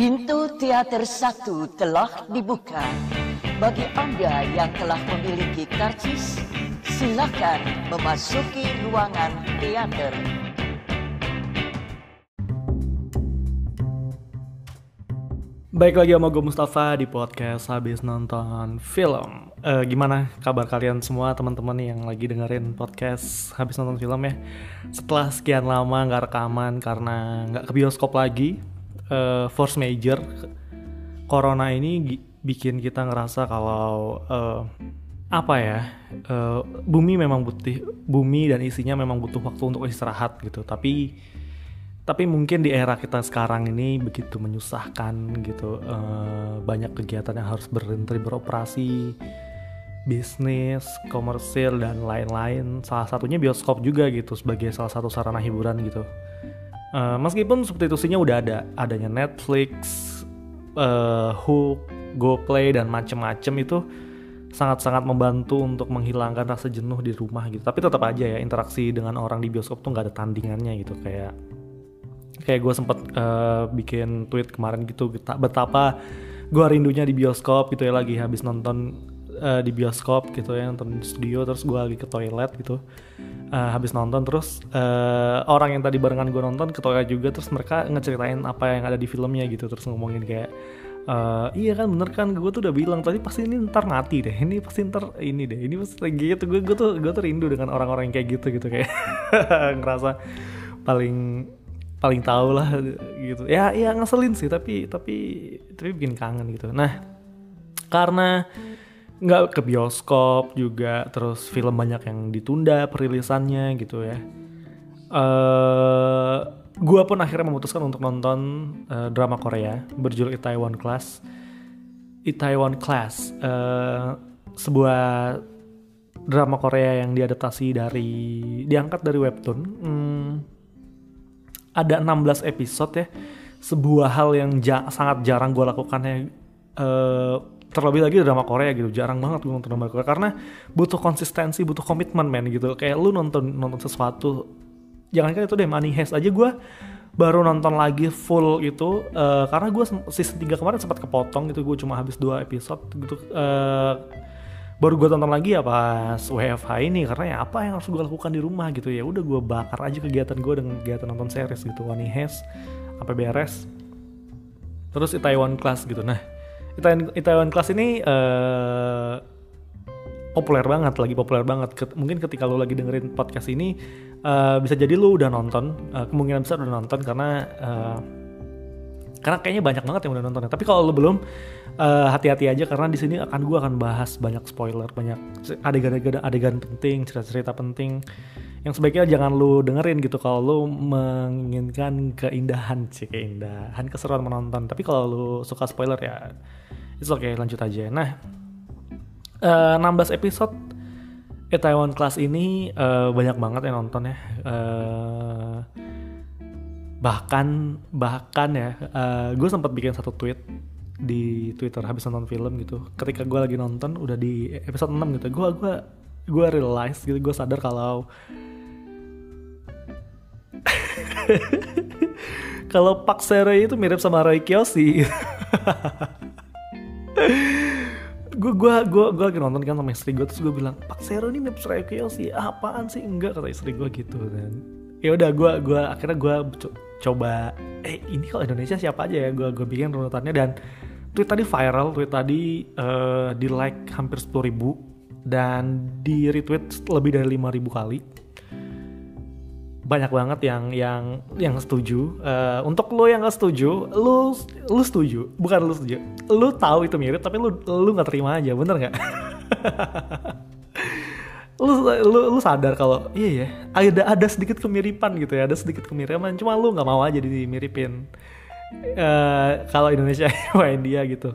Pintu teater satu telah dibuka. Bagi Anda yang telah memiliki karcis, silakan memasuki ruangan teater. Baik lagi sama gue Mustafa di podcast habis nonton film. Eh, gimana kabar kalian semua teman-teman yang lagi dengerin podcast habis nonton film ya? Setelah sekian lama nggak rekaman karena nggak ke bioskop lagi, eh, force major, corona ini bikin kita ngerasa kalau eh, apa ya? eh, bumi memang butuh bumi dan isinya memang butuh waktu untuk istirahat gitu. Tapi tapi mungkin di era kita sekarang ini begitu menyusahkan gitu eh, banyak kegiatan yang harus berhenti beroperasi bisnis komersil dan lain-lain salah satunya bioskop juga gitu sebagai salah satu sarana hiburan gitu Eh, meskipun substitusinya udah ada adanya Netflix eh, Hook GoPlay dan macem-macem itu sangat-sangat membantu untuk menghilangkan rasa jenuh di rumah gitu. Tapi tetap aja ya interaksi dengan orang di bioskop tuh nggak ada tandingannya gitu. Kayak kayak gue sempet eh, bikin tweet kemarin gitu beta- betapa gue rindunya di bioskop gitu ya lagi habis nonton eh, di bioskop gitu ya nonton di studio terus gue lagi ke toilet gitu. Eh, habis nonton terus eh, orang yang tadi barengan gue nonton ke toilet juga terus mereka ngeceritain apa yang ada di filmnya gitu terus ngomongin kayak eh, iya kan bener kan? Gue tuh udah bilang tadi pasti ini ntar mati deh ini pasti ntar ini deh ini pasti gitu. Gue gue tuh gue tuh rindu dengan orang-orang yang kayak gitu gitu kayak ngerasa paling paling tahu lah gitu. Ya ya ngeselin sih tapi tapi tapi bikin kangen gitu. Nah karena nggak ke bioskop juga terus film banyak yang ditunda perilisannya gitu ya. Eh gue pun akhirnya memutuskan untuk nonton eh, drama Korea berjudul Itaewon Class. Itaewon Class eh, sebuah drama Korea yang diadaptasi dari diangkat dari webtoon. Hmm, ada 16 episode ya. Sebuah hal yang ja- sangat jarang gue lakukan ya Eh, terlebih lagi drama Korea gitu jarang banget gue nonton drama Korea karena butuh konsistensi butuh komitmen men gitu. Kayak lu nonton nonton sesuatu jangan kan itu deh Money Heist aja gue baru nonton lagi full itu eh, karena gue season 3 kemarin sempat kepotong gitu gue cuma habis dua episode gitu eh, baru gue tonton lagi ya pas WFH ini karena ya apa yang harus gue lakukan di rumah gitu ya udah gue bakar aja kegiatan gue dengan kegiatan nonton series gitu Money Heist sampai beres. Terus Itaewon Class gitu nah Itaewon, Itaewon Class ini eh, populer banget lagi populer banget. Ket- mungkin ketika lo lagi dengerin podcast ini eh, bisa jadi lo udah nonton eh, kemungkinan besar udah nonton karena eh, karena kayaknya banyak banget yang udah nonton. Tapi kalau lo belum eh, hati-hati aja karena di sini akan gue akan bahas banyak spoiler banyak adegan-adegan adegan penting cerita-cerita penting yang sebaiknya jangan lu dengerin gitu. Kalau lu menginginkan keindahan sih keindahan keseruan menonton. Tapi kalau lu suka spoiler ya it's okay lanjut aja. Nah eh, 16 episode Itaewon Class ini eh, banyak banget yang nonton ya. Eh, bahkan bahkan ya gue sempat bikin satu tweet di Twitter habis nonton film gitu. Ketika gue lagi nonton udah di episode 6 gitu. Gue gua gue realize gitu gue sadar kalau kalau Pak Sere itu mirip sama Roy Kiyoshi gue gue gue gue lagi nonton kan sama istri gue terus gue bilang Pak Sero ini mirip Roy Kiyoshi apaan sih? Enggak kata istri gue gitu kan ya udah gue gue akhirnya gue co- coba eh ini kalau Indonesia siapa aja ya? Gue gue bikin runutannya dan tweet tadi viral tweet tadi eh, di like hampir 10.000 ribu dan di retweet lebih dari 5.000 kali banyak banget yang yang yang setuju. Eh, untuk lo yang gak setuju, lo lu setuju, bukan lo setuju. Lo tahu itu mirip, tapi lo lu nggak terima aja, bener nggak? lu, lu lu sadar kalau iya ya ada ada sedikit kemiripan gitu ya, ada sedikit kemiripan. Cuma lu nggak mau aja dimiripin. Eh, kalau Indonesia India gitu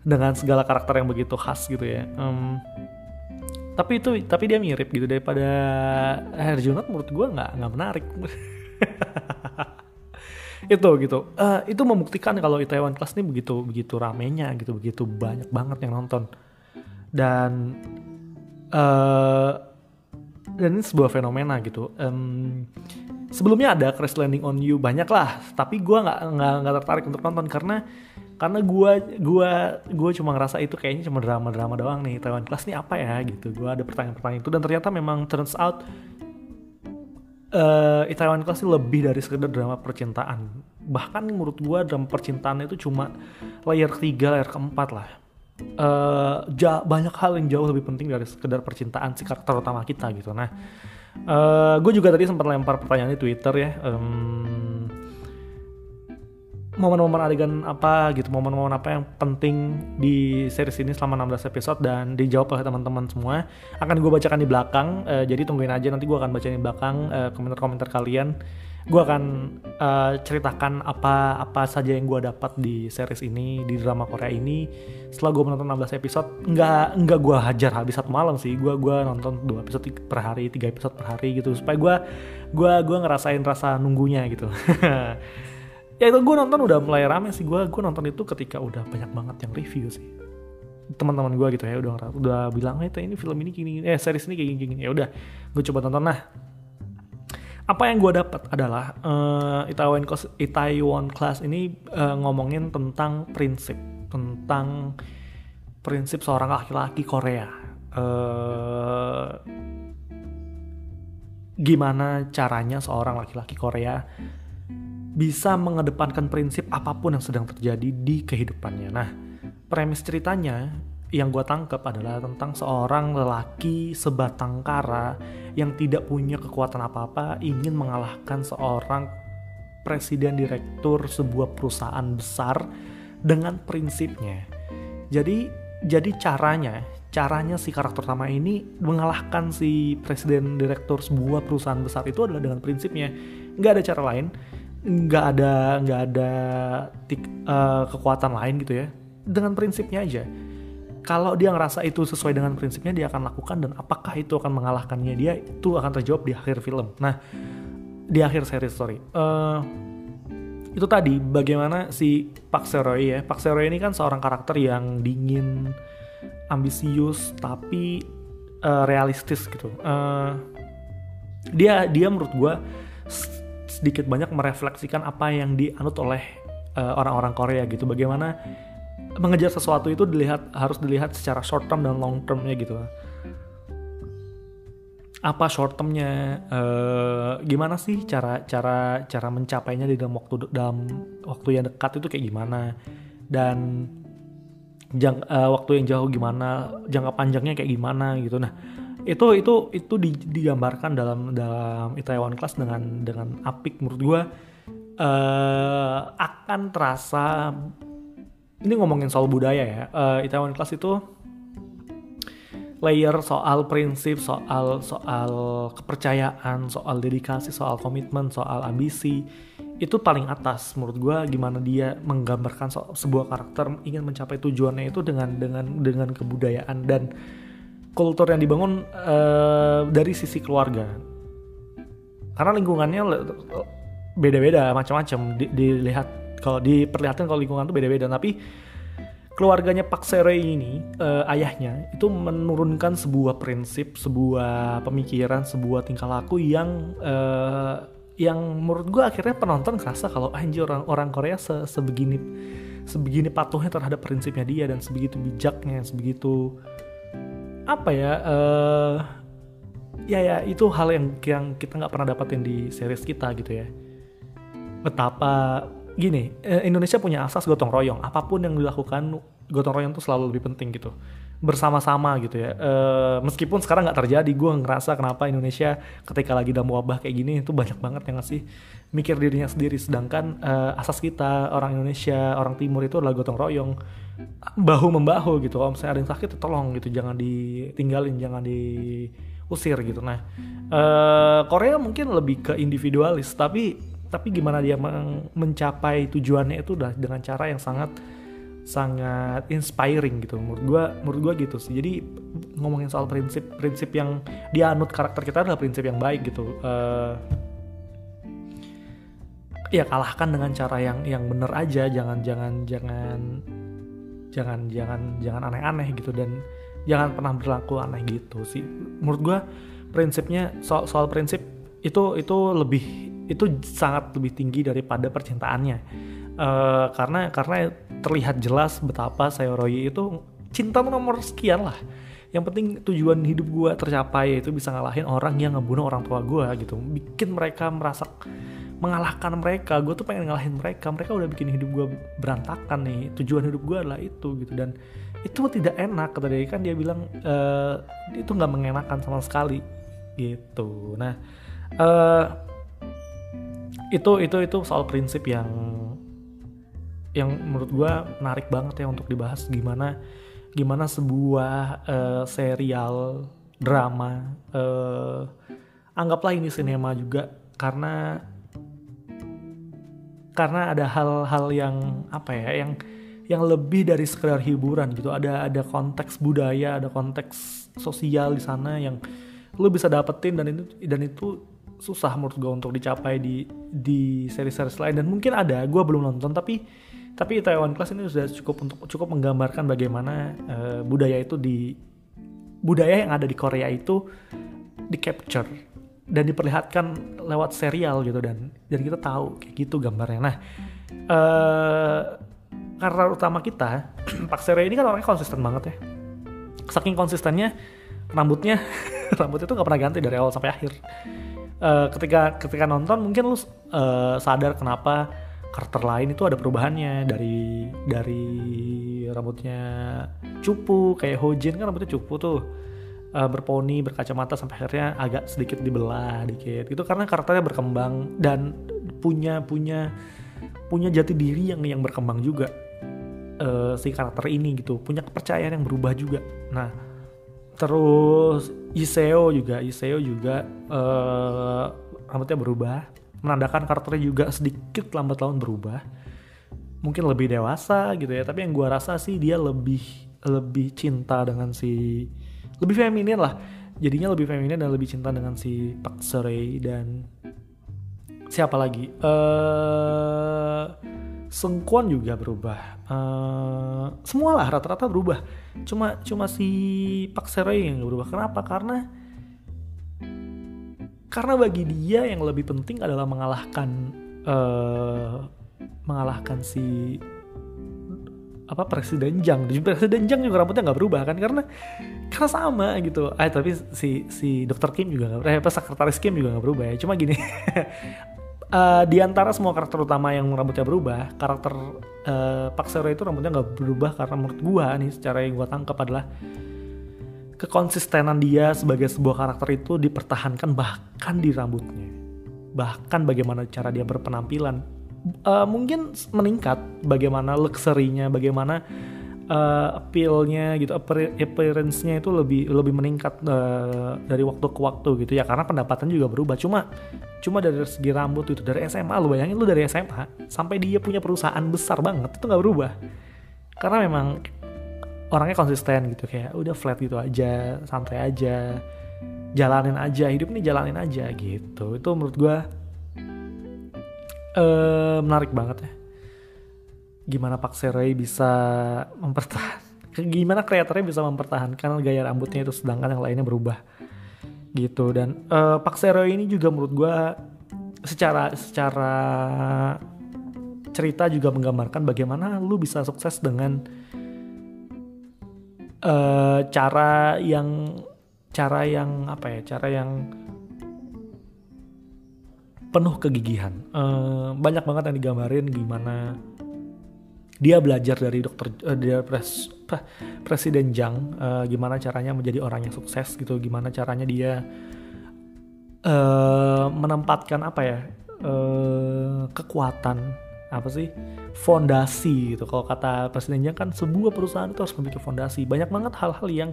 dengan segala karakter yang begitu khas gitu ya. Em, tapi itu tapi dia mirip gitu daripada Herjunot menurut gue nggak nggak menarik. Itu gitu. Eh, itu membuktikan kalau Itaewon Class ini begitu begitu ramenya gitu begitu banyak banget yang nonton. Dan eh dan ini sebuah fenomena gitu. Em, sebelumnya ada Crash Landing on You banyak lah tapi gue nggak nggak tertarik untuk nonton karena karena gue gua gue cuma ngerasa itu kayaknya cuma drama drama doang nih. Taiwan Class ini apa ya gitu. Gue ada pertanyaan-pertanyaan itu. Dan ternyata memang turns out uh, Itaewon Class lebih dari sekedar drama percintaan. Bahkan menurut gue drama percintaan itu cuma layer ketiga layer keempat lah. Uh, banyak hal yang jauh lebih penting dari sekedar percintaan si karakter utama kita gitu. Nah Uh, gue juga tadi sempat lempar pertanyaan di Twitter ya. Um, momen-momen adegan apa gitu, momen-momen apa yang penting di series ini selama 16 episode dan dijawab oleh teman-teman semua. Akan gue bacakan di belakang, uh, jadi tungguin aja nanti gue akan bacain di belakang uh, komentar-komentar kalian. Gue akan uh, ceritakan apa apa saja yang gue dapat di series ini di drama Korea ini. Setelah gue menonton 16 episode nggak nggak gue hajar habis satu malam sih. Gue gua nonton dua episode per hari tiga episode per hari gitu supaya gue gue gua ngerasain rasa nunggunya gitu ya itu gue nonton udah mulai rame sih. Gue gue nonton itu ketika udah banyak banget yang review sih. Teman-teman gue gitu ya udah udah bilang eh ini film ini gini eh series ini kayak gini, ya udah gue coba tonton. Nah apa yang gue dapat adalah uh, Itaewon Class, Class ini uh, ngomongin tentang prinsip tentang prinsip seorang laki-laki Korea. Uh, gimana caranya seorang laki-laki Korea bisa mengedepankan prinsip apa pun yang sedang terjadi di kehidupannya. Nah, premis ceritanya yang gue tangkap adalah tentang seorang lelaki sebatang kara yang tidak punya kekuatan apa-apa ingin mengalahkan seorang presiden direktur sebuah perusahaan besar dengan prinsipnya. Jadi jadi caranya caranya si karakter utama ini mengalahkan si presiden direktur sebuah perusahaan besar itu adalah dengan prinsipnya. Nggak ada cara lain, nggak ada nggak ada tik, uh, kekuatan lain gitu ya. Dengan prinsipnya aja. Kalau dia ngerasa itu sesuai dengan prinsipnya dia akan lakukan dan apakah itu akan mengalahkannya dia itu akan terjawab di akhir film. Nah di akhir series sorry. Uh, itu tadi bagaimana si Pak Seroy ya. Pak Seroy ini kan seorang karakter yang dingin ambisius tapi uh, realistis gitu. Uh, dia dia menurut gue sedikit banyak merefleksikan apa yang dianut oleh orang-orang uh, Korea gitu. Bagaimana mengejar sesuatu itu dilihat harus dilihat secara short term dan long termnya gitu. Apa short termnya? Uh, gimana sih cara cara cara mencapainya di dalam waktu dalam waktu yang dekat itu kayak gimana? Dan jang, uh, waktu yang jauh gimana? Jangka panjangnya kayak gimana gitu. Nah itu itu itu di, digambarkan dalam dalam Itaewon Class dengan dengan apik menurut gue uh, akan terasa ini ngomongin soal budaya ya. Uh, Itaewon Class itu layer soal prinsip, soal soal kepercayaan, soal dedikasi, soal komitmen, soal ambisi. Itu paling atas menurut gue gimana dia menggambarkan sebuah karakter ingin mencapai tujuannya itu dengan dengan dengan kebudayaan dan kultur yang dibangun uh, dari sisi keluarga. Karena lingkungannya beda-beda macam-macam. Dilihat kalau diperlihatkan kalau lingkungan itu beda-beda. Tapi keluarganya Pak Sere ini uh, ayahnya itu menurunkan sebuah prinsip sebuah pemikiran sebuah tingkah laku yang uh, yang menurut gue akhirnya penonton kerasa kalau anjir orang orang Korea se sebegini sebegini patuhnya terhadap prinsipnya dia dan sebegitu bijaknya sebegitu apa ya uh, ya ya itu hal yang yang kita nggak pernah dapatin di series kita gitu ya. Betapa gini eh, Indonesia punya asas gotong royong. Apa pun yang dilakukan gotong royong itu selalu lebih penting gitu bersama-sama gitu ya. E, meskipun sekarang nggak terjadi gue ngerasa kenapa Indonesia ketika lagi dalam wabah kayak gini itu banyak banget yang ngasih mikir dirinya sendiri. Sedangkan e, asas kita orang Indonesia orang Timur itu adalah gotong royong bahu membahu gitu. Kalau misalnya ada yang sakit tolong gitu jangan ditinggalin jangan diusir gitu. Nah e, Korea mungkin lebih ke individualis tapi tapi gimana dia mencapai tujuannya itu udah dengan cara yang sangat sangat inspiring gitu. Menurut gue menurut gue gitu sih. Jadi ngomongin soal prinsip prinsip yang dianut karakter kita adalah prinsip yang baik gitu. Uh, ya kalahkan dengan cara yang yang bener aja. Jangan jangan jangan jangan jangan jangan aneh-aneh gitu. Dan jangan pernah berlaku aneh gitu sih. Menurut gue prinsipnya soal soal prinsip itu itu lebih itu sangat lebih tinggi daripada percintaannya uh, karena karena terlihat jelas betapa Sayoroyi itu cinta nomor sekian lah. Yang penting tujuan hidup gue tercapai itu bisa ngalahin orang yang ngebunuh orang tua gue gitu. Bikin mereka merasa mengalahkan mereka. Gue tuh pengen ngalahin mereka. Mereka udah bikin hidup gue berantakan nih. Tujuan hidup gue adalah itu gitu. Dan itu tidak enak kata dia. Kan dia bilang e, itu nggak mengenakan sama sekali gitu. Nah uh, itu itu itu soal prinsip yang yang menurut gue menarik banget ya untuk dibahas gimana gimana sebuah uh, serial drama uh, anggaplah ini sinema juga karena karena ada hal-hal yang apa ya yang yang lebih dari sekedar hiburan gitu. Ada ada konteks budaya ada konteks sosial di sana yang lo bisa dapetin dan itu dan itu susah menurut gue untuk dicapai di di seri-seri lain dan mungkin ada gue belum nonton tapi tapi Taiwan Class ini sudah cukup untuk cukup menggambarkan bagaimana uh, budaya itu di budaya yang ada di Korea itu di capture dan diperlihatkan lewat serial gitu dan dan kita tahu kayak gitu gambarnya. Nah, uh, karakter utama kita Pak Sere ini kan orangnya konsisten banget ya. Saking konsistennya rambutnya rambutnya tuh nggak pernah ganti dari awal sampai akhir. Uh, ketika ketika nonton mungkin lu uh, sadar kenapa karakter lain itu ada perubahannya. Dari dari rambutnya cupu kayak Hojin kan rambutnya cupu tuh. Uh, berponi berkacamata sampai akhirnya agak sedikit dibelah dikit. Itu karena karakternya berkembang dan punya punya punya jati diri yang yang berkembang juga. Uh, si karakter ini gitu. Punya kepercayaan yang berubah juga. Nah terus Iseo juga. Iseo juga uh, rambutnya berubah menandakan karakternya juga sedikit lambat laun berubah. Mungkin lebih dewasa gitu ya tapi yang gua rasa sih dia lebih lebih cinta dengan si lebih feminin lah. Jadinya lebih feminin dan lebih cinta dengan si Pak Serei dan siapa lagi? Uh, Sengkuan juga berubah. Uh, semua lah rata-rata berubah. Cuma cuma si Pak Serei yang berubah. Kenapa? Karena karena bagi dia yang lebih penting adalah mengalahkan uh, mengalahkan si apa presiden Jang presiden Jang juga rambutnya nggak berubah kan? Karena karena sama gitu. Eh tapi si si dokter Kim juga nggak eh apa sekretaris Kim juga nggak berubah ya. Cuma gini uh, di antara semua karakter utama yang rambutnya berubah karakter uh, Pak Sero itu rambutnya nggak berubah karena menurut gua nih secara yang gua tangkap adalah kekonsistenan dia sebagai sebuah karakter itu dipertahankan bahkan di rambutnya. Bahkan bagaimana cara dia berpenampilan. Uh, mungkin meningkat bagaimana luxury-nya bagaimana uh, appeal-nya gitu appearance-nya itu lebih lebih meningkat uh, dari waktu ke waktu gitu ya. Karena pendapatan juga berubah. Cuma cuma dari segi rambut itu dari SMA lu bayangin lu dari SMA sampai dia punya perusahaan besar banget itu nggak berubah. Karena memang orangnya konsisten gitu kayak udah flat gitu aja santai aja jalanin aja hidup ini jalanin aja gitu. Itu menurut gue uh, menarik banget ya. Gimana Pak Seroy bisa mempertahankan gimana kreatornya bisa mempertahankan gaya rambutnya itu sedangkan yang lainnya berubah gitu. Dan uh, Pak Seroy ini juga menurut gue secara secara cerita juga menggambarkan bagaimana lu bisa sukses dengan uh, cara yang cara yang apa ya cara yang penuh kegigihan. Uh, banyak banget yang digambarin gimana dia belajar dari dokter uh, dia pres, presiden Jang uh, gimana caranya menjadi orang yang sukses gitu gimana caranya dia uh, menempatkan apa ya uh, kekuatan apa sih fondasi gitu. Kalau kata presiden Jang kan sebuah perusahaan itu harus memiliki fondasi. Banyak banget hal-hal yang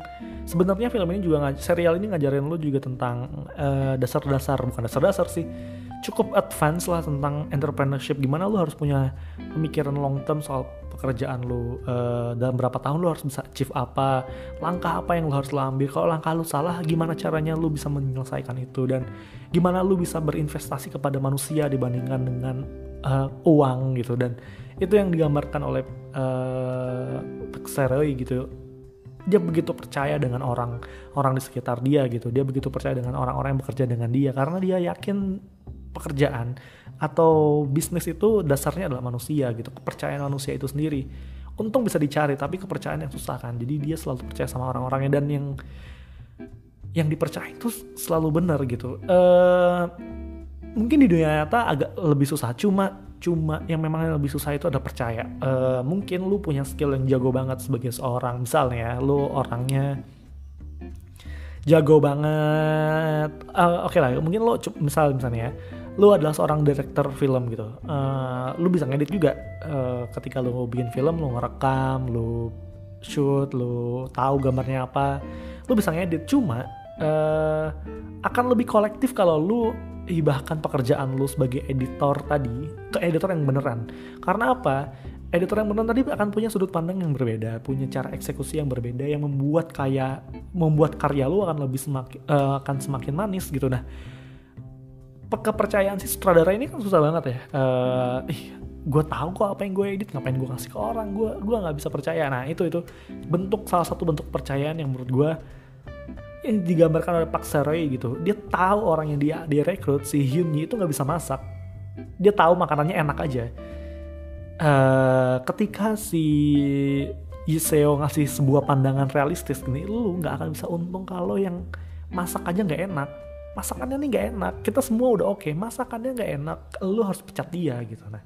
sebenarnya film ini juga serial ini ngajarin lo juga tentang dasar-dasar. Uh, bukan dasar-dasar sih cukup advance lah tentang entrepreneurship. Gimana lo harus punya pemikiran long term soal pekerjaan lo uh, dalam berapa tahun lo harus bisa achieve apa langkah apa yang lo harus lo ambil. Kalau langkah lo salah gimana caranya lo bisa menyelesaikan itu? Dan gimana lo bisa berinvestasi kepada manusia dibandingkan dengan uh, uang gitu. Dan itu yang digambarkan oleh uh, gitu. Dia begitu percaya dengan orang orang di sekitar dia gitu. Dia begitu percaya dengan orang-orang yang bekerja dengan dia. Karena dia yakin pekerjaan atau bisnis itu dasarnya adalah manusia gitu. Kepercayaan manusia itu sendiri. Untung bisa dicari tapi kepercayaan yang susah kan. Jadi dia selalu percaya sama orang-orangnya. Dan yang yang dipercaya itu selalu benar gitu. Uh, mungkin di dunia nyata agak lebih susah. Cuma cuma yang memang lebih susah itu ada percaya. Uh, mungkin lu punya skill yang jago banget sebagai seorang. Misalnya lu orangnya jago banget. Uh, oke okay lah mungkin lo misal misalnya ya lu adalah seorang director film gitu. Uh, lu bisa ngedit juga. Uh, ketika lu bikin film lu ngerekam lu shoot lu tahu gambarnya apa lu bisa ngedit. Cuma uh, akan lebih kolektif kalau lu hibahkan pekerjaan lu sebagai editor tadi ke editor yang beneran. Karena apa? Editor yang beneran tadi akan punya sudut pandang yang berbeda, punya cara eksekusi yang berbeda yang membuat kayak membuat karya lu akan lebih semakin uh, akan semakin manis gitu nah. Kepercayaan si sutradara ini kan susah banget ya. Uh, ih, gue tahu kok apa yang gue edit ngapain gue kasih ke orang gue gue nggak bisa percaya nah itu itu bentuk salah satu bentuk kepercayaan yang menurut gue yang digambarkan oleh Pak Seroy gitu dia tahu orang yang dia dia rekrut si Hyun Yi itu nggak bisa masak. Dia tahu makanannya enak aja. Uh, ketika si Yiseo ngasih sebuah pandangan realistis gini lu nggak akan bisa untung kalau yang masak aja nggak enak. Masakannya nih nggak enak. Kita semua udah oke okay. masakannya nggak enak. Lu harus pecat dia gitu. Nah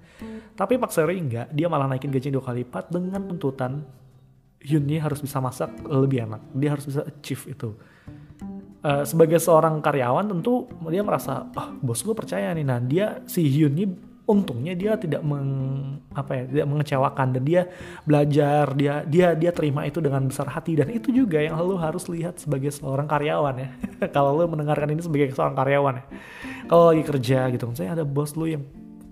tapi Pak Seroy nggak. Dia malah naikin gaji dua kali lipat dengan tuntutan Hyun Yi harus bisa masak lebih enak. Dia harus bisa achieve itu uh, sebagai seorang karyawan tentu dia merasa oh, bos gue percaya nih. Nah dia si Hyun ini untungnya dia tidak meng, apa ya tidak mengecewakan dan dia belajar dia dia dia terima itu dengan besar hati. Dan itu juga yang lo harus lihat sebagai seorang karyawan ya. Kalau lo mendengarkan ini sebagai seorang karyawan ya. Kalau lagi kerja gitu misalnya ada bos lo yang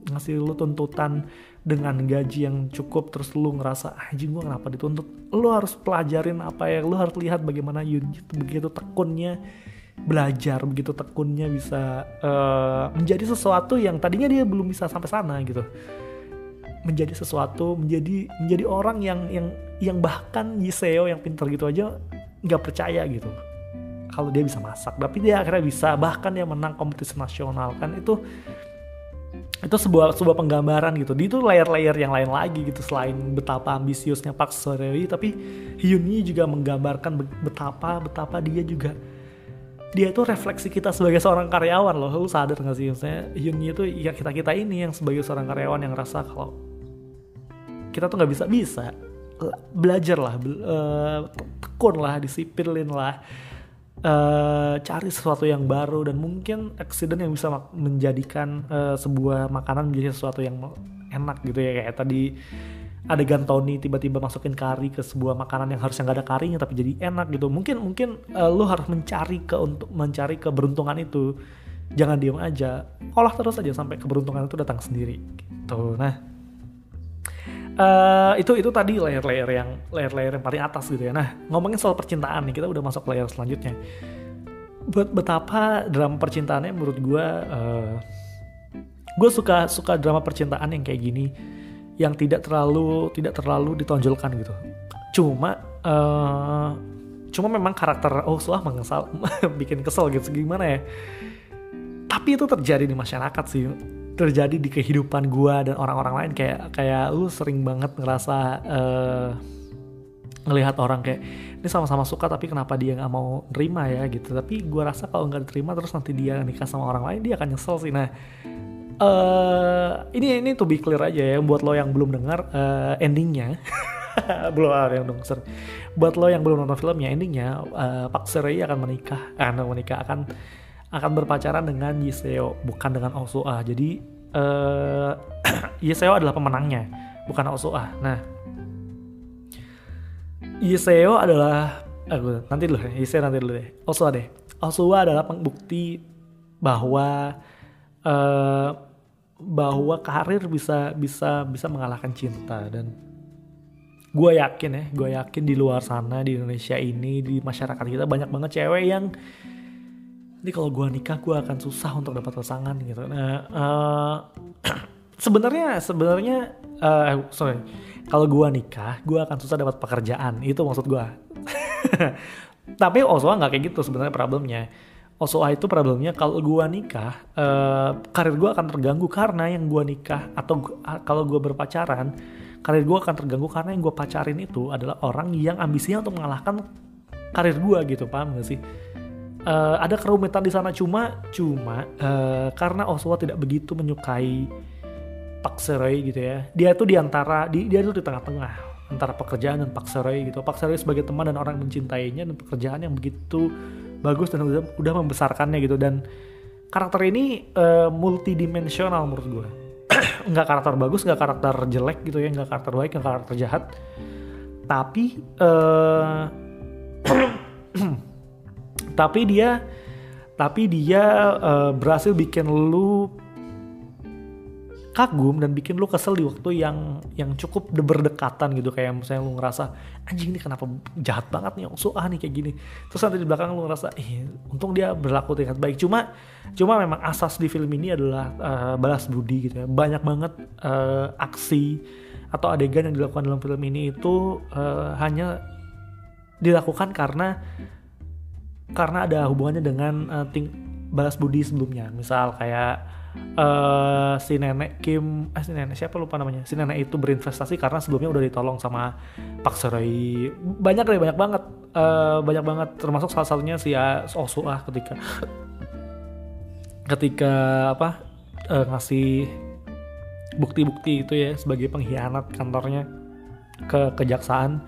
ngasih lo tuntutan dengan gaji yang cukup terus lu ngerasa anjing gue kenapa dituntut? Lu harus pelajarin apa ya lu harus lihat bagaimana Yunji begitu tekunnya belajar begitu tekunnya bisa uh, menjadi sesuatu yang tadinya dia belum bisa sampai sana gitu. Menjadi sesuatu menjadi menjadi orang yang yang yang bahkan Yiseo yang pintar gitu aja nggak percaya gitu. Kalau dia bisa masak tapi dia akhirnya bisa bahkan dia menang kompetisi nasional kan itu itu sebuah sebuah penggambaran gitu. Di itu layer-layer yang lain lagi gitu selain betapa ambisiusnya Pak Sorewi tapi Hyun juga menggambarkan betapa betapa dia juga dia itu refleksi kita sebagai seorang karyawan loh. Lu sadar gak sih maksudnya Hyun itu ya kita-kita ini yang sebagai seorang karyawan yang rasa kalau kita tuh nggak bisa bisa belajar lah, uh, tekun lah, disiplin lah uh, cari sesuatu yang baru dan mungkin accident yang bisa menjadikan uh, sebuah makanan menjadi sesuatu yang enak gitu ya. Kayak tadi adegan Tony tiba-tiba masukin kari ke sebuah makanan yang harusnya nggak ada karinya tapi jadi enak gitu. Mungkin mungkin uh, lu harus mencari ke untuk mencari keberuntungan itu. Jangan diem aja. Olah terus aja sampai keberuntungan itu datang sendiri gitu. Nah Uh, itu itu tadi layer-layer yang layer-layer yang paling atas gitu ya. Nah ngomongin soal percintaan nih kita udah masuk layer selanjutnya. Bet betapa drama percintaannya menurut gue, uh, gue suka suka drama percintaan yang kayak gini, yang tidak terlalu tidak terlalu ditonjolkan gitu. Cuma uh, cuma memang karakter oh salah mengesal bikin kesel gitu gimana ya. Tapi itu terjadi di masyarakat sih terjadi di kehidupan gue dan orang-orang lain kayak kayak lu sering banget ngerasa uh, ngelihat orang kayak ini sama-sama suka tapi kenapa dia nggak mau nerima ya? Gitu. Tapi gue rasa kalau nggak diterima terus nanti dia nikah sama orang lain dia akan nyesel sih. Nah uh, ini ini to be clear aja ya buat lo yang belum dengar uh, endingnya. Belum ada yang dong buat lo yang belum nonton filmnya endingnya uh, Pak Serei akan menikah akan menikah akan akan berpacaran dengan Yiseo bukan dengan Osoa. Jadi uh, Yiseo adalah pemenangnya, bukan Osoa. Nah, Yiseo adalah aku nanti dulu Yiseo nanti dulu deh. Osoa deh. Osoa adalah pembukti bahwa uh, bahwa karir bisa bisa bisa mengalahkan cinta dan gue yakin ya gue yakin di luar sana di Indonesia ini di masyarakat kita banyak banget cewek yang ini kalau gue nikah gue akan susah untuk dapat pasangan gitu. Nah uh, sebenarnya sebenarnya uh, sorry. Kalau gue nikah gue akan susah dapat pekerjaan. Itu maksud gue tapi Oswa nggak kayak gitu sebenarnya problemnya. Osoa itu problemnya kalau gue nikah uh, karir gue akan terganggu karena yang gue nikah atau gua, kalau gue berpacaran karir gue akan terganggu karena yang gue pacarin itu adalah orang yang ambisinya untuk mengalahkan karir gue gitu. Paham gak sih uh, ada kerumitan di sana cuma cuma uh, karena Osoa tidak begitu menyukai Pak Seroy gitu ya. Dia tuh di antara di, dia tuh di tengah-tengah antara pekerjaan dan Pak Seroy gitu. Pak Seroy sebagai teman dan orang mencintainya dan pekerjaan yang begitu bagus dan udah, udah membesarkannya gitu. Dan karakter ini uh, multidimensional menurut gue nggak karakter bagus nggak karakter jelek gitu ya. Nggak karakter baik nggak karakter jahat. Tapi uh, tapi dia tapi dia uh, berhasil bikin lu kagum dan bikin lu kesel di waktu yang yang cukup berdekatan gitu. Kayak misalnya lu ngerasa anjing ini kenapa jahat banget nih so ah nih kayak gini. Terus nanti di belakang lu ngerasa eh untung dia berlaku dengan baik. Cuma cuma memang asas di film ini adalah uh, balas budi gitu ya. Banyak banget uh, aksi atau adegan yang dilakukan dalam film ini itu uh, hanya dilakukan karena karena ada hubungannya dengan uh, ting balas budi sebelumnya. Misal kayak uh, si nenek Kim eh si nenek siapa lupa namanya? Si nenek itu berinvestasi karena sebelumnya udah ditolong sama Pak Seroy banyak deh banyak banget. Uh, banyak banget. Termasuk salah satunya si Osu ah ketika ketika apa uh, ngasih bukti-bukti itu ya sebagai pengkhianat kantornya ke kejaksaan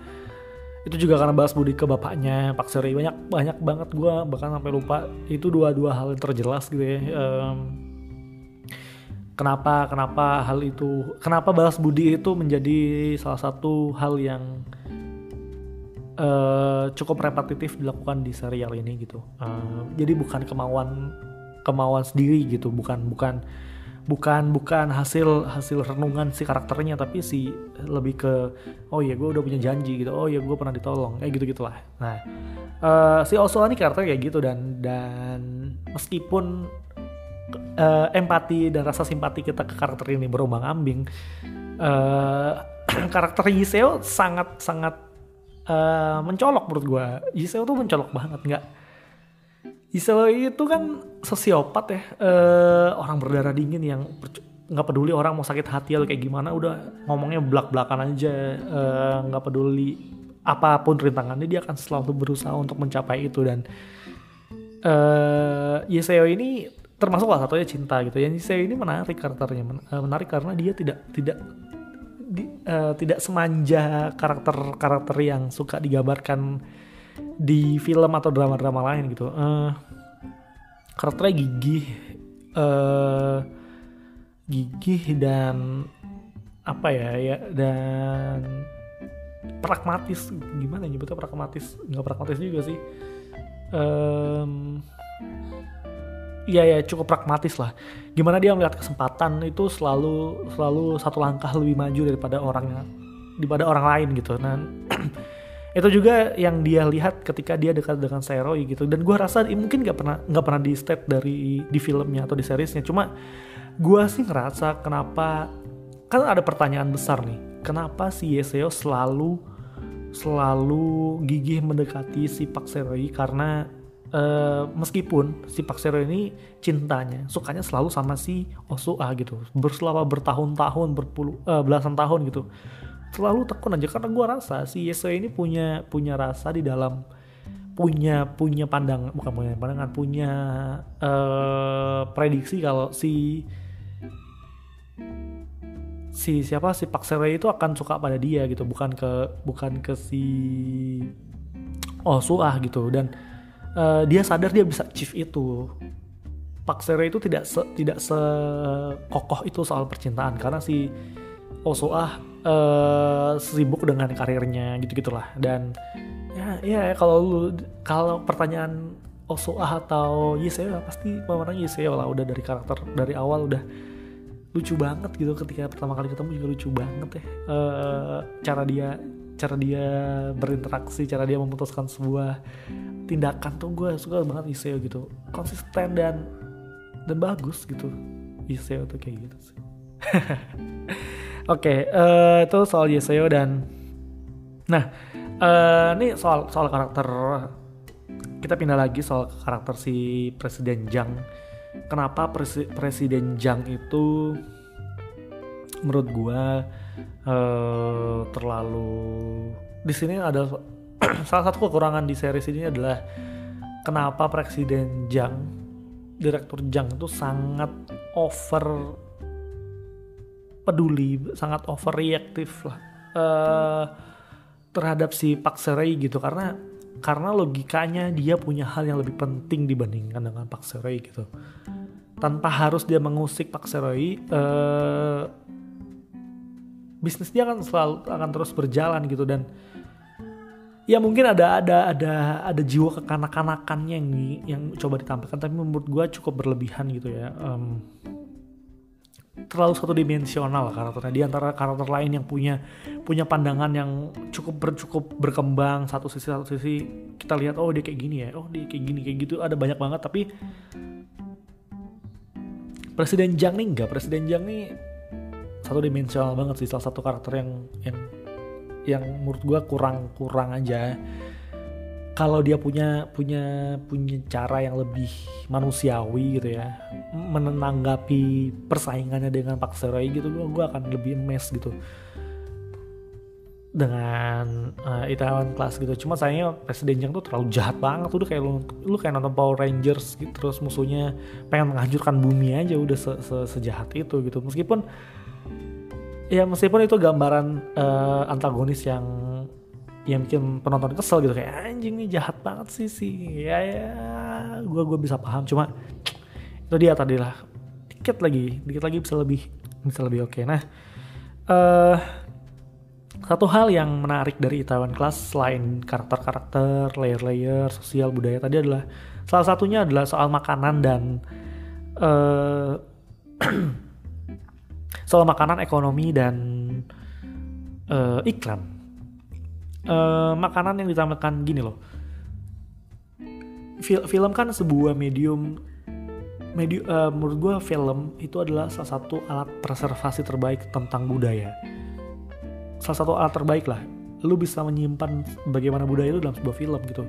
itu juga karena bahas budi ke bapaknya Pak Seri. Banyak banyak banget gue bahkan sampai lupa. Itu dua-dua hal yang terjelas gitu ya. Um, kenapa kenapa hal itu kenapa balas budi itu menjadi salah satu hal yang uh, cukup repetitif dilakukan di serial ini gitu. Uh, jadi bukan kemauan kemauan sendiri gitu. Bukan bukan bukan bukan hasil hasil renungan si karakternya tapi si lebih ke oh ya gue udah punya janji gitu. Oh ya gue pernah ditolong. Kayak gitu gitulah nah uh, si Osoa ini karakter kayak gitu dan dan meskipun uh, empati dan rasa simpati kita ke karakter ini berombang ambing uh, karakter Yiseo sangat sangat uh, mencolok menurut gue Yiseo tuh mencolok banget. Nggak Yiseo itu kan sosiopat ya uh, orang berdarah dingin yang nggak peduli orang mau sakit hati atau kayak gimana udah ngomongnya belak belakan aja nggak uh, peduli apa pun rintangannya dia akan selalu berusaha untuk mencapai itu. Dan uh, Yiseo ini termasuk salah satunya cinta gitu. Yang saya ini menarik karakternya eh, menarik karena dia tidak tidak di, uh, tidak semanja karakter karakter yang suka digambarkan di film atau drama-drama lain gitu uh, karakternya gigih uh, gigih dan apa ya ya dan pragmatis gimana nyebutnya pragmatis nggak pragmatis juga sih um, Iya ya cukup pragmatis lah. Gimana dia melihat kesempatan itu selalu selalu satu langkah lebih maju daripada orang daripada orang lain gitu. Nah itu juga yang dia lihat ketika dia dekat dengan Seroy gitu. Dan gue rasa mungkin nggak pernah nggak pernah di state dari di filmnya atau di seriesnya. Cuma gue sih ngerasa kenapa kan ada pertanyaan besar nih. Kenapa si Yeseo selalu selalu gigih mendekati si Pak Seroy karena uh, meskipun si Pak Sero ini cintanya sukanya selalu sama si Osua gitu berselama bertahun-tahun berpuluh uh, belasan tahun gitu selalu tekun aja karena gue rasa si Yeso ini punya punya rasa di dalam punya punya pandang bukan punya pandangan punya uh, prediksi kalau si si siapa si Pak Sero itu akan suka pada dia gitu bukan ke bukan ke si Osua gitu. Dan uh, dia sadar dia bisa achieve itu. Pak Sere itu tidak se, tidak sekokoh itu soal percintaan karena si Osoah uh, sibuk dengan karirnya gitu gitulah dan ya ya kalau lu kalau pertanyaan Osoah atau Yiseo pasti pemeran Yiseo lah. Udah dari karakter dari awal udah lucu banget gitu. Ketika pertama kali ketemu juga lucu banget ya. Uh, cara dia cara dia berinteraksi cara dia memutuskan sebuah tindakan tuh gue suka banget Iseo gitu. Konsisten dan dan bagus gitu. Iseo tuh kayak gitu sih oke okay, uh, eh, itu soal Iseo dan nah uh, ini soal soal karakter kita pindah lagi soal karakter si Presiden Jang. Kenapa Presi Presiden Jang itu menurut gua uh, terlalu di sini ada salah satu kekurangan di series ini adalah kenapa Presiden Jang, Direktur Jang itu sangat over peduli, sangat overreaktif lah uh, terhadap si Pak Serei gitu. Karena karena logikanya dia punya hal yang lebih penting dibandingkan dengan Pak Serei gitu. Tanpa harus dia mengusik Pak Serei, uh, bisnis dia akan selalu akan terus berjalan gitu. Dan ya mungkin ada ada ada ada jiwa kekanak-kanakannya yang yang coba ditampilkan. Tapi menurut gue cukup berlebihan gitu ya um, terlalu satu dimensional karakternya. Di antara karakter lain yang punya punya pandangan yang cukup bercukup berkembang satu sisi satu sisi kita lihat oh dia kayak gini ya oh dia kayak gini kayak gitu ada banyak banget. Tapi Presiden Jang nih enggak. Presiden Jang nih satu dimensional banget sih salah satu karakter yang yang yang menurut gue kurang kurang aja kalau dia punya punya punya cara yang lebih manusiawi gitu ya menanggapi persaingannya dengan Pak Seroy gitu gue gue akan lebih emes gitu. Dengan uh, Itaewon Class gitu. Cuma sayangnya Presiden Jang tuh terlalu jahat banget. Udah kayak lu lu kayak nonton Power Rangers gitu terus musuhnya pengen menghancurkan bumi aja udah se -se sejahat itu gitu. Meskipun ya meskipun itu gambaran uh, antagonis yang yang bikin penonton kesel gitu kayak anjing nih jahat banget sih sih ya ya gue gue bisa paham cuma itu dia tadi lah dikit lagi dikit lagi bisa lebih bisa lebih oke okay. nah uh, satu hal yang menarik dari Itaewon Class selain karakter-karakter, layer-layer, sosial budaya tadi adalah salah satunya adalah soal makanan dan uh, soal makanan, ekonomi dan uh, iklan. Uh, makanan yang ditampilkan gini loh. Fil film kan sebuah medium medium uh, menurut gue film itu adalah salah satu alat preservasi terbaik tentang budaya. Salah satu alat terbaik lah. Lu bisa menyimpan bagaimana budaya itu dalam sebuah film gitu.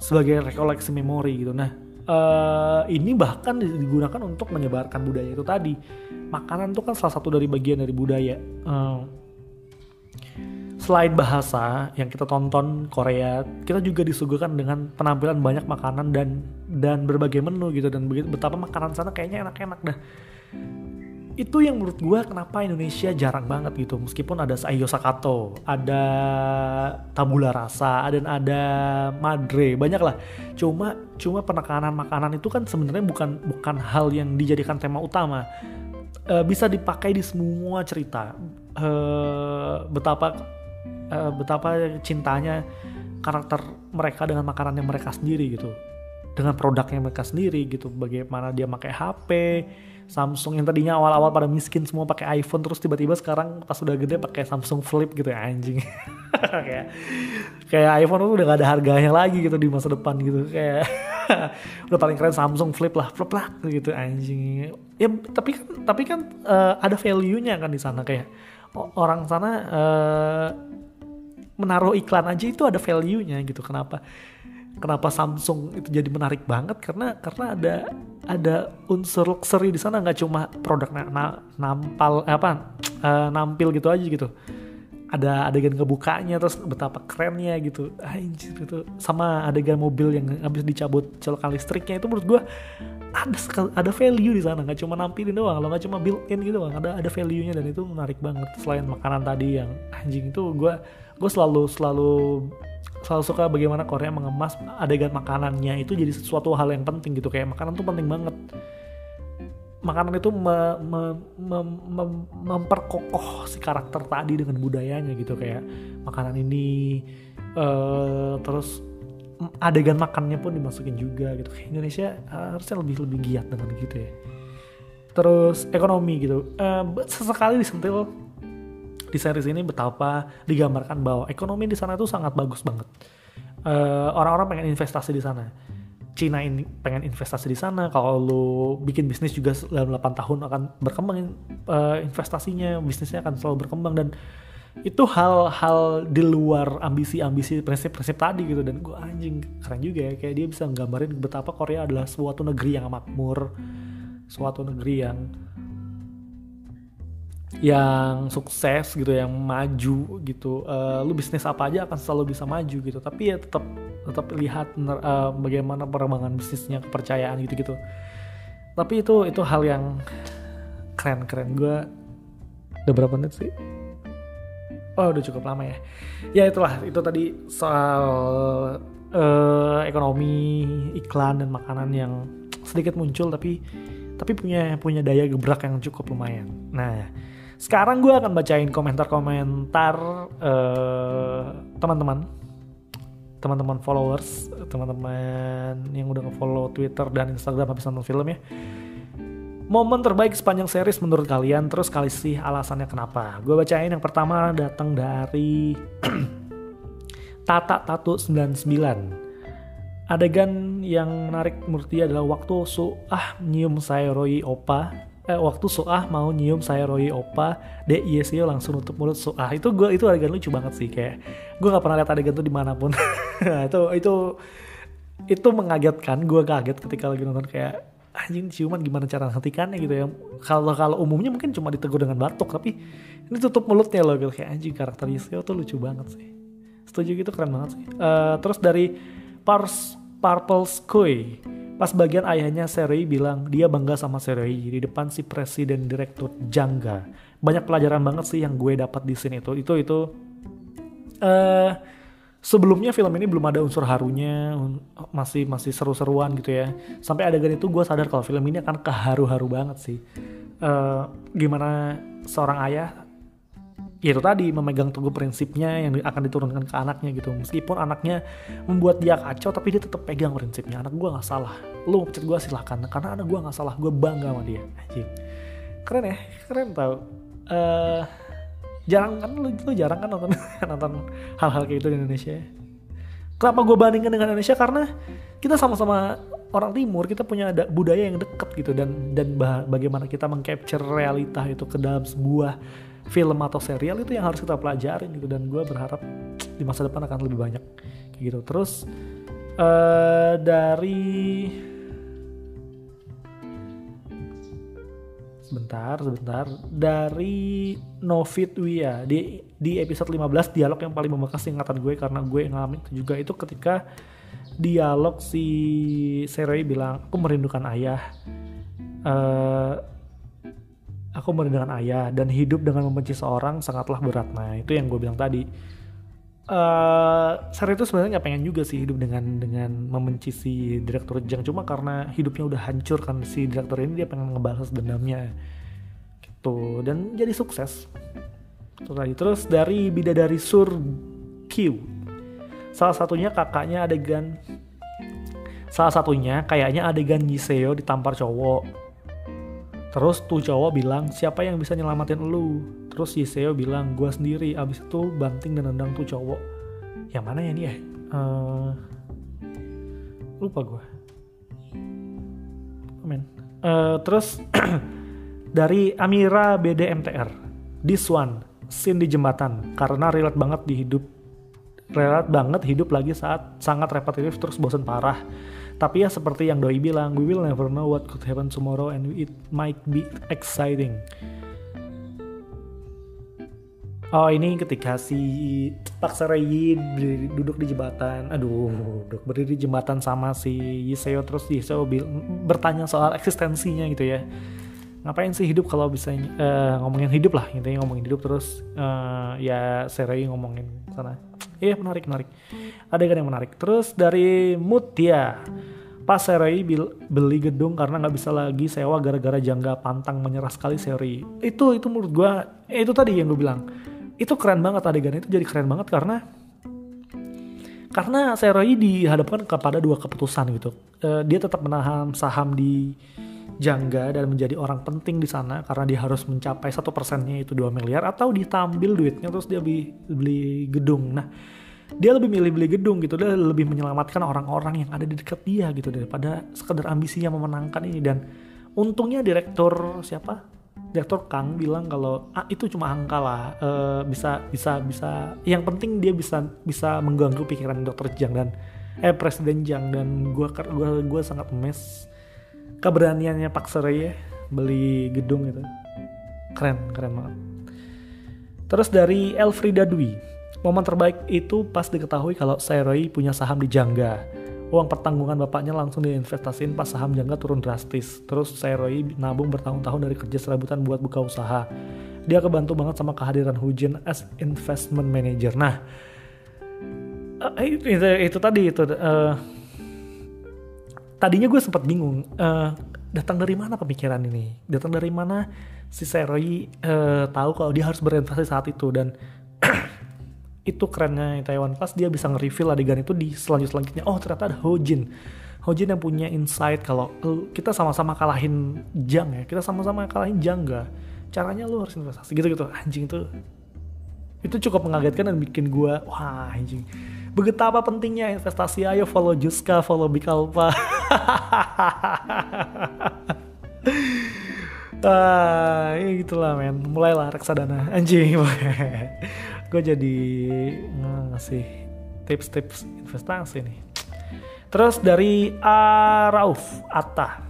Sebagai rekoleksi memori gitu. Nah uh, ini bahkan digunakan untuk menyebarkan budaya itu tadi. Makanan itu kan salah satu dari bagian dari budaya. Uh, selain bahasa yang kita tonton Korea, kita juga disuguhkan dengan penampilan banyak makanan dan dan berbagai menu gitu. Dan betapa makanan sana kayaknya enak-enak dah. Itu yang menurut gue kenapa Indonesia jarang banget gitu. Meskipun ada Saiyo Sakato ada tabula rasa dan ada madre banyak lah. Cuma cuma penekanan makanan itu kan sebenarnya bukan bukan hal yang dijadikan tema utama. E, bisa dipakai di semua cerita. E, betapa e, betapa cintanya karakter mereka dengan makanan yang mereka sendiri gitu. Dengan produknya mereka sendiri gitu. Bagaimana dia pakai HP Samsung yang tadinya awal-awal pada miskin semua pakai iPhone terus tiba-tiba sekarang pas udah gede pakai Samsung Flip gitu ya anjing. Kayak kayak iPhone tuh udah gak ada harganya lagi gitu di masa depan gitu. Kayak udah paling keren Samsung Flip lah flip lah gitu anjing. Ya tapi kan tapi kan uh, ada value-nya kan di sana. Kayak orang sana uh, menaruh iklan aja itu ada value-nya gitu. Kenapa? Kenapa Samsung itu jadi menarik banget? Karena karena ada ada unsur luxury di sana nggak cuma produk na, na, nampal eh, apa uh, nampil gitu aja gitu. Ada adegan ngebukanya terus betapa kerennya gitu. Anjir itu sama adegan mobil yang habis dicabut colokan listriknya itu menurut gue ada ada value di sana. Nggak cuma nampilin doang lo nggak cuma built in gitu bang ada ada value nya dan itu menarik banget. Selain makanan tadi yang anjing itu gue gue selalu selalu selalu suka bagaimana Korea mengemas adegan makanannya. Itu jadi sesuatu hal yang penting gitu kayak makanan tuh penting banget. Makanan itu me, me, me, me, memperkokoh si karakter tadi dengan budayanya gitu kayak makanan ini uh, terus adegan makannya pun dimasukin juga gitu. Kayak Indonesia harusnya lebih lebih giat dengan gitu ya. Terus ekonomi gitu. Uh, sesekali disentil di series ini betapa digambarkan bahwa ekonomi di sana itu sangat bagus banget. eh, orang-orang pengen investasi di sana. Cina ini pengen investasi di sana. Kalau lu bikin bisnis juga dalam 8 tahun akan berkembang uh, investasinya, bisnisnya akan selalu berkembang dan itu hal-hal di luar ambisi-ambisi prinsip-prinsip tadi gitu dan gue anjing keren juga ya kayak dia bisa nggambarin betapa Korea adalah suatu negeri yang makmur suatu negeri yang yang sukses gitu yang maju gitu uh, lu bisnis apa aja akan selalu bisa maju gitu. Tapi ya tetap tetap lihat uh, bagaimana perkembangan bisnisnya kepercayaan gitu gitu tapi itu itu hal yang keren keren gue udah berapa menit sih? Oh udah cukup lama ya. Ya itulah. Itu tadi soal uh, ekonomi iklan dan makanan yang sedikit muncul tapi tapi punya punya daya gebrak yang cukup lumayan. Nah sekarang gue akan bacain komentar-komentar uh, teman-teman teman-teman followers teman-teman yang udah nge-follow Twitter dan Instagram habis nonton film ya Momen terbaik sepanjang series menurut kalian terus kali sih alasannya kenapa? Gue bacain yang pertama datang dari Tata Tatu 99. Adegan yang menarik menurut dia adalah waktu Suah nyium Sairoi Opa eh, waktu Suah mau nyium Sairoi Opa De Yesio langsung nutup mulut Suah itu gue itu adegan lucu banget sih kayak gue nggak pernah lihat adegan itu di mana pun. Itu itu itu mengagetkan gue kaget ketika lagi nonton kayak anjing ciuman gimana cara hentikannya gitu ya. Kalau kalau umumnya mungkin cuma ditegur dengan batuk tapi ini tutup mulutnya loh gitu. Kayak anjing karakter Yuseo tuh lucu banget sih. Setuju gitu? Keren banget sih. Uh, terus dari Pars Purple Sky pas bagian ayahnya Serei bilang dia bangga sama Serei di depan si presiden direktur Jangga. Banyak pelajaran banget sih yang gue dapat di sini itu. Itu itu uh, sebelumnya film ini belum ada unsur harunya masih masih seru-seruan gitu ya. Sampai adegan itu gue sadar kalau film ini akan keharu-haru banget sih. Uh, gimana seorang ayah ya itu tadi memegang teguh prinsipnya yang akan diturunkan ke anaknya gitu. Meskipun anaknya membuat dia kacau tapi dia tetap pegang prinsipnya. Anak gue nggak salah. Lu pencet gue silahkan. Karena anak gue nggak salah gue bangga sama dia. Anjing. Keren ya? Keren tau. Uh, jarang kan lu, lu jarang kan nonton nonton hal-hal kayak itu di Indonesia kenapa gue bandingkan dengan Indonesia? Karena kita sama-sama orang timur kita punya ada budaya yang deket gitu. Dan dan bagaimana kita mengcapture realita itu ke dalam sebuah film atau serial itu yang harus kita pelajarin gitu. Dan gue berharap di masa depan akan lebih banyak kayak gitu. Terus uh, dari sebentar sebentar. Dari Novit Wia di di episode 15 dialog yang paling membekas ingatan gue karena gue ngalamin juga itu ketika dialog si Seroi bilang aku merindukan ayah. Uh, aku merindukan ayah dan hidup dengan membenci seorang sangatlah berat. Nah itu yang gue bilang tadi. Uh, Seri itu sebenarnya nggak pengen juga sih hidup dengan dengan membenci si direktur Jang cuma karena hidupnya udah hancur kan si direktur ini dia pengen ngebalas dendamnya. Gitu. Dan jadi sukses. Terus tadi terus dari bidadari Sur Q. Salah satunya kakaknya adegan salah satunya kayaknya adegan Yiseo ditampar cowok Terus tuh cowok bilang, siapa yang bisa nyelamatin lu? Terus Yiseo bilang, gua sendiri. Abis itu banting dan nendang tuh cowok. Yang mana ya nih ya? Uh, lupa gua. Amin. Uh, terus dari Amira BDMTR. This one, scene di jembatan. Karena relate banget di hidup. Relate banget hidup lagi saat sangat repetitif terus bosan parah tapi ya seperti yang Doi bilang, we will never know what could happen tomorrow and it might be exciting. Oh ini ketika si Pak Sarayi duduk di jembatan, aduh, duduk berdiri di jembatan sama si Yiseo terus Yiseo bertanya soal eksistensinya gitu ya. Ngapain sih hidup kalau bisa uh, ngomongin hidup lah, intinya ngomongin hidup terus uh, ya Sarayi ngomongin sana. Iya menarik menarik. Adegan yang menarik. Terus dari Mutia. Pas Serei beli gedung karena nggak bisa lagi sewa gara-gara jangga pantang menyerah sekali Serei. Itu itu menurut gue, eh, itu tadi yang gue bilang. Itu keren banget adegan itu jadi keren banget karena karena Serei dihadapkan kepada dua keputusan gitu. Uh, dia tetap menahan saham di jangga dan menjadi orang penting di sana karena dia harus mencapai satu persennya itu 2 miliar atau ditambil duitnya terus dia beli, beli gedung. Nah dia lebih milih beli gedung gitu dia lebih menyelamatkan orang-orang yang ada di dekat dia gitu daripada sekedar ambisinya memenangkan ini dan untungnya direktur siapa Direktur Kang bilang kalau ah, itu cuma angka lah uh, bisa bisa bisa yang penting dia bisa bisa mengganggu pikiran dokter Jang dan eh Presiden Jang dan gue gua gua sangat mes keberaniannya Pak Surya beli gedung itu. Keren keren banget. Terus dari Elfrida Dwi momen terbaik itu pas diketahui kalau Seroy punya saham di Jangga. Uang pertanggungan bapaknya langsung diinvestasiin pas saham Jangga turun drastis. Terus Seroy nabung bertahun-tahun dari kerja serabutan buat buka usaha. Dia kebantu banget sama kehadiran Hujan as investment manager. Nah itu, itu, itu tadi itu uh, tadinya gue sempat bingung uh, datang dari mana pemikiran ini? Datang dari mana si Seroy uh, tahu kalau dia harus berinvestasi saat itu? Dan itu kerennya Taiwan pas dia bisa nge-reveal adegan itu di selanjut selanjutnya. Oh ternyata ada Hojin. Hojin yang punya insight kalau uh, kita sama-sama kalahin Jang ya. Kita sama-sama kalahin Jang gak caranya lu harus investasi gitu gitu anjing itu itu cukup mengagetkan dan bikin gue wah anjing betapa pentingnya investasi. Ayo follow Juska follow Bikalpa ah ya gitulah men. Mulailah reksadana. Anjing gue jadi ngasih tips-tips investasi nih. Terus dari Arauf Atta.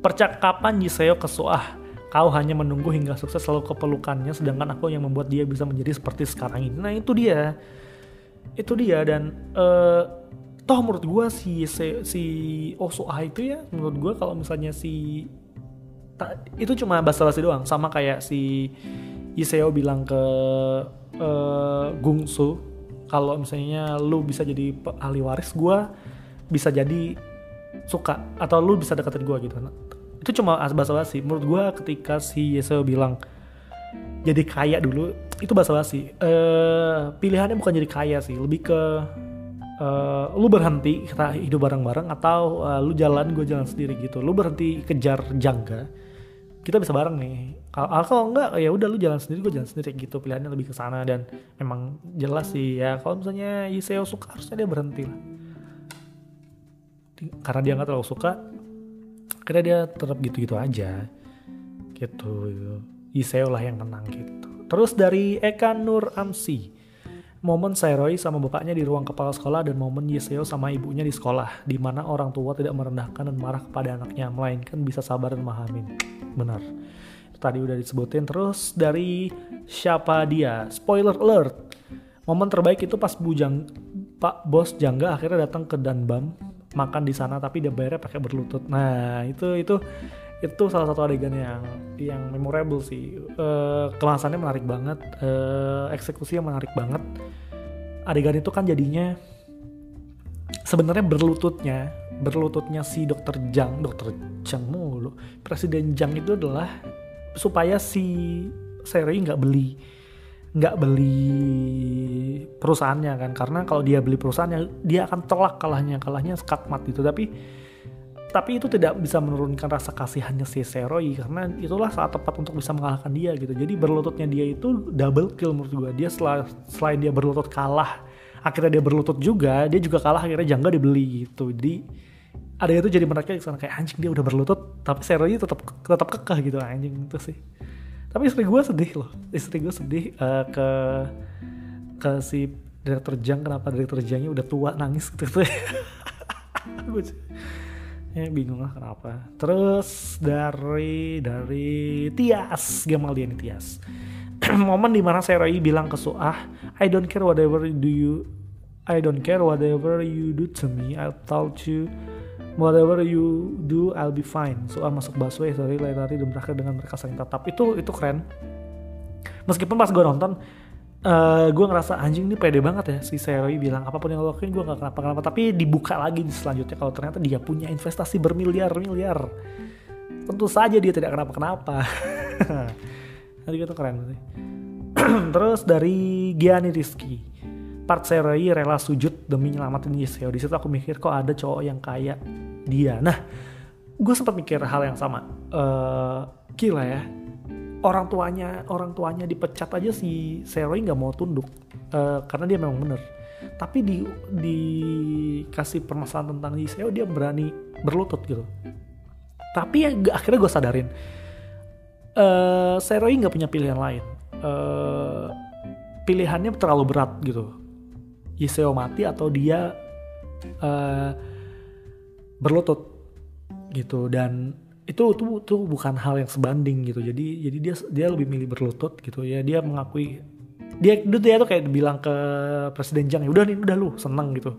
Percakapan Yiseo ke Soah. Kau hanya menunggu hingga sukses selalu kepelukannya, sedangkan aku yang membuat dia bisa menjadi seperti sekarang ini. Nah itu dia itu dia dan uh, toh menurut gue si si, si Osoa itu ya menurut gue kalau misalnya si ta, itu cuma basa-basi doang. Sama kayak si Iseo bilang ke uh, Gungsu kalau misalnya lu bisa jadi ahli waris gue bisa jadi suka atau lu bisa deketin gue gitu. Nah, itu cuma basa-basi. Menurut gue ketika si Iseo bilang jadi kaya dulu itu bahasa basi. Uh, pilihannya bukan jadi kaya sih lebih ke uh, lu berhenti kita hidup bareng-bareng atau uh, lu jalan gue jalan sendiri gitu. Lu berhenti kejar jangga kita bisa bareng nih. Kalau kalau enggak ya udah lu jalan sendiri gue jalan sendiri gitu. Pilihannya lebih ke sana dan memang jelas sih ya kalau misalnya Iseo suka harusnya dia berhenti lah. Karena dia nggak terlalu suka karena dia tetap gitu-gitu aja. Gitu Iseo lah yang menang gitu Terus dari Eka Nur Amsi. Momen Seroy sama bapaknya di ruang kepala sekolah dan momen Yeseo sama ibunya di sekolah, di mana orang tua tidak merendahkan dan marah kepada anaknya, melainkan bisa sabar dan memahamin. Benar. Tadi udah disebutin. Terus dari siapa dia? Spoiler alert. Momen terbaik itu pas Bujang Pak Bos Jangga akhirnya datang ke Danbam makan di sana tapi dia bayarnya pakai berlutut. Nah, itu itu itu salah satu adegan yang yang memorable sih. Uh, kemasannya menarik banget uh, eksekusinya menarik banget. Adegan itu kan jadinya sebenarnya berlututnya berlututnya si dokter Jang dokter Jang mulu. Presiden Jang itu adalah supaya si seri nggak beli nggak beli perusahaannya kan. Karena kalau dia beli perusahaannya dia akan telak kalahnya kalahnya skatmat itu. Tapi tapi itu tidak bisa menurunkan rasa kasihannya si Seroi karena itulah saat tepat untuk bisa mengalahkan dia gitu. Jadi berlututnya dia itu double kill menurut gue dia sel selain dia berlutut kalah akhirnya dia berlutut juga dia juga kalah akhirnya Jangga dibeli gitu. Jadi ada itu jadi menarik sana kayak anjing dia udah berlutut tapi Seroi tetap tetap kekeh gitu anjing itu sih. Tapi istri gue sedih loh istri gue sedih uh, ke ke si direktur Jang kenapa direktur Jangnya udah tua nangis gitu ya bingung lah kenapa. Terus dari dari Tias Gamaldian Tias. Momen di mana Serai bilang ke Suah I don't care whatever do you I don't care whatever you do to me I'll tell you. Whatever you do I'll be fine. Suah masuk busway sorry lari-lari dan berakhir dengan mereka saling tetap. Itu itu keren. Meskipun pas gue nonton uh, eh, gue ngerasa anjing ini pede banget ya si Seroy bilang apa pun yang lo lakuin gue gak kenapa-kenapa. Tapi dibuka lagi di selanjutnya kalau ternyata dia punya investasi bermiliar-miliar. Tentu saja dia tidak kenapa-kenapa. Nanti itu keren sih. Terus dari Gianni Rizky part Seroy rela sujud demi nyelamatin Yeseo. Di situ aku mikir kok ada cowok yang kaya dia? Nah gue sempat mikir hal yang sama. Uh, gila ya orang tuanya orang tuanya dipecat aja si Seroy nggak mau tunduk uh, karena dia memang bener tapi di dikasih permasalahan tentang Yiseo dia berani berlutut gitu tapi ya akhirnya gue sadarin uh, Seroi nggak punya pilihan lain. Uh, pilihannya terlalu berat gitu. Yiseo mati atau dia uh, berlutut gitu dan itu itu itu bukan hal yang sebanding gitu. Jadi jadi dia dia lebih milih berlutut gitu. Ya dia mengakui dia dia tuh kayak bilang ke presiden Jang ya udah nih udah lu seneng gitu.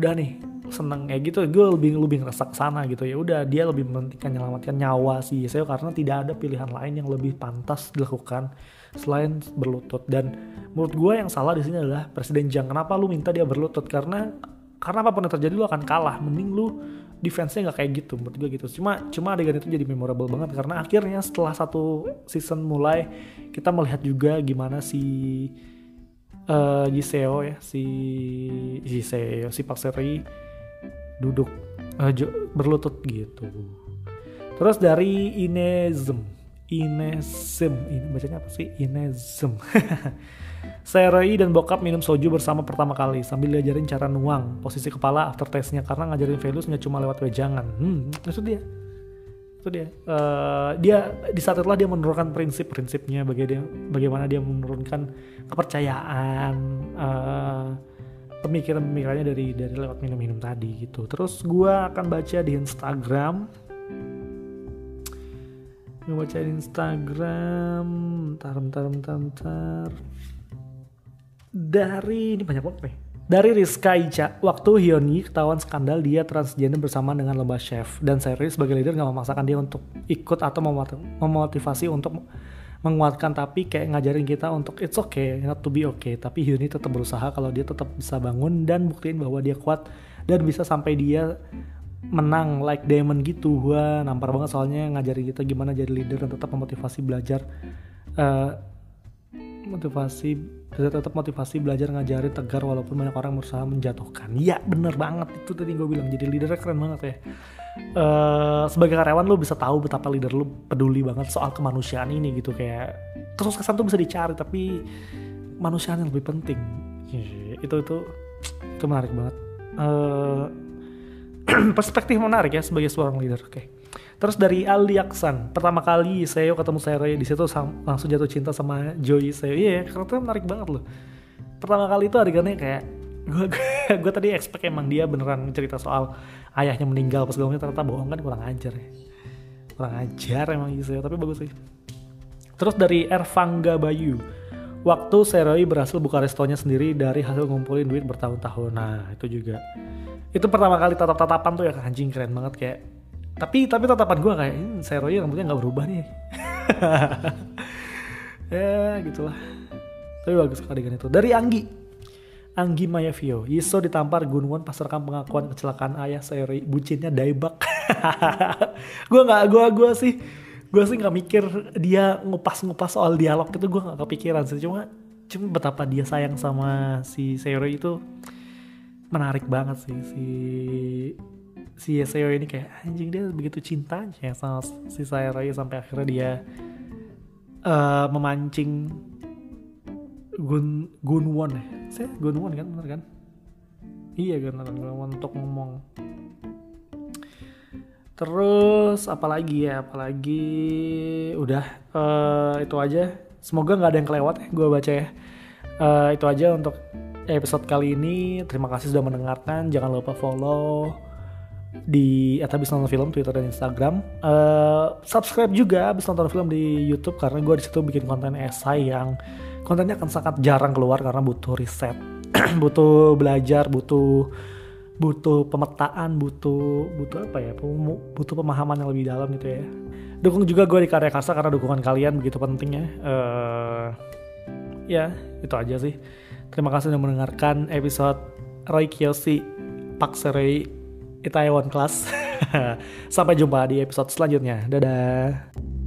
Udah nih seneng. Kayak gitu gue lebih lebih ngerasa ke sana gitu. Ya udah dia lebih mementingkan menyelamatkan nyawa si Yeseo karena tidak ada pilihan lain yang lebih pantas dilakukan selain berlutut. Dan menurut gue yang salah di sini adalah presiden Jang. Kenapa lu minta dia berlutut? Karena karena apa pun yang terjadi lu akan kalah. Mending lu defense-nya nggak kayak gitu menurut gue gitu. Cuma cuma adegan itu jadi memorable banget karena akhirnya setelah satu season mulai kita melihat juga gimana si uh, Giseo ya si Giseo si Pak Seri duduk uh, berlutut gitu. Terus dari Inezem Inezem ini bacanya apa sih? Inezem Saya dan bokap minum soju bersama pertama kali sambil diajarin cara nuang posisi kepala after testnya karena ngajarin Velus nggak cuma lewat wejangan. Hmm, itu dia. Itu dia. Uh, dia di saat itulah dia menurunkan prinsip-prinsipnya bagaimana bagaimana dia menurunkan kepercayaan uh, pemikiran-pemikirannya dari dari lewat minum-minum tadi gitu. Terus gue akan baca di Instagram baca di Instagram bentar bentar bentar bentar dari ini banyak banget nih. Dari Rizka Ica, waktu Hyuni ketahuan skandal dia transgender bersama dengan lomba chef. Dan Seri sebagai leader nggak memaksakan dia untuk ikut atau memotivasi untuk menguatkan tapi kayak ngajarin kita untuk it's okay not to be okay. Tapi Hyuni tetap berusaha kalau dia tetap bisa bangun dan buktiin bahwa dia kuat dan bisa sampai dia menang like diamond gitu. Gua nampar banget soalnya ngajarin kita gimana jadi leader dan tetap memotivasi belajar uh, motivasi tetap motivasi belajar ngajarin tegar walaupun banyak orang berusaha menjatuhkan. Iya bener banget. Itu tadi gue bilang jadi leadernya keren banget ya. Uh, sebagai karyawan lo bisa tahu betapa leader lo peduli banget soal kemanusiaan ini gitu. Kayak terus kesan tuh bisa dicari tapi manusia yang lebih penting. Itu itu itu menarik banget. Uh, perspektif menarik ya sebagai seorang leader oke. okay. Terus dari Ali Aksan, pertama kali saya ketemu saya di situ langsung jatuh cinta sama Joey saya. Iya, yeah, karena menarik banget loh. Pertama kali itu adegannya kayak gue gue tadi expect emang dia beneran cerita soal ayahnya meninggal pas gue ternyata bohong kan kurang ajar ya. Kurang ajar emang saya, tapi bagus sih. Terus dari Ervangga Bayu, waktu Seroi berhasil buka restonya sendiri dari hasil ngumpulin duit bertahun-tahun. Nah, itu juga. Itu pertama kali tatap-tatapan tuh ya anjing keren banget kayak tapi tapi tatapan gue kayak hmm, Seroy rambutnya nggak berubah nih. Ya gitulah. Tapi bagus adegan itu. Dari Anggi. Anggi Mayavio. Yiso ditampar Gunwon pas rekam pengakuan kecelakaan ayah Seroy bucinnya Daibak gue nggak gue gue sih gue sih nggak mikir dia ngupas-ngupas soal dialog itu. Gue nggak kepikiran sih. Cuma cuma betapa dia sayang sama si Seroy itu menarik banget sih si si Yeseo ini kayak anjing dia begitu cintanya sama si Sayoroy sampai akhirnya dia uh, memancing Gun Gunwon ya. Saya Gunwon kan bener kan? Iya kan Gunwon untuk ngomong. Terus apalagi ya apalagi udah uh, itu aja. Semoga nggak ada yang kelewat ya gue baca ya. Uh, itu aja untuk episode kali ini. Terima kasih sudah mendengarkan. Jangan lupa follow di atau habis nonton film Twitter dan Instagram. Uh, subscribe juga habis nonton film di YouTube karena gue di situ bikin konten esai yang kontennya akan sangat jarang keluar karena butuh riset, butuh belajar, butuh butuh pemetaan, butuh butuh apa ya, butuh pemahaman yang lebih dalam gitu ya. Dukung juga gue di karya kasa karena dukungan kalian begitu pentingnya. Uh, ya itu aja sih. Terima kasih sudah mendengarkan episode Roy Kiyoshi Pak Serei Itaewon Class. Sampai jumpa di episode selanjutnya. Dadah.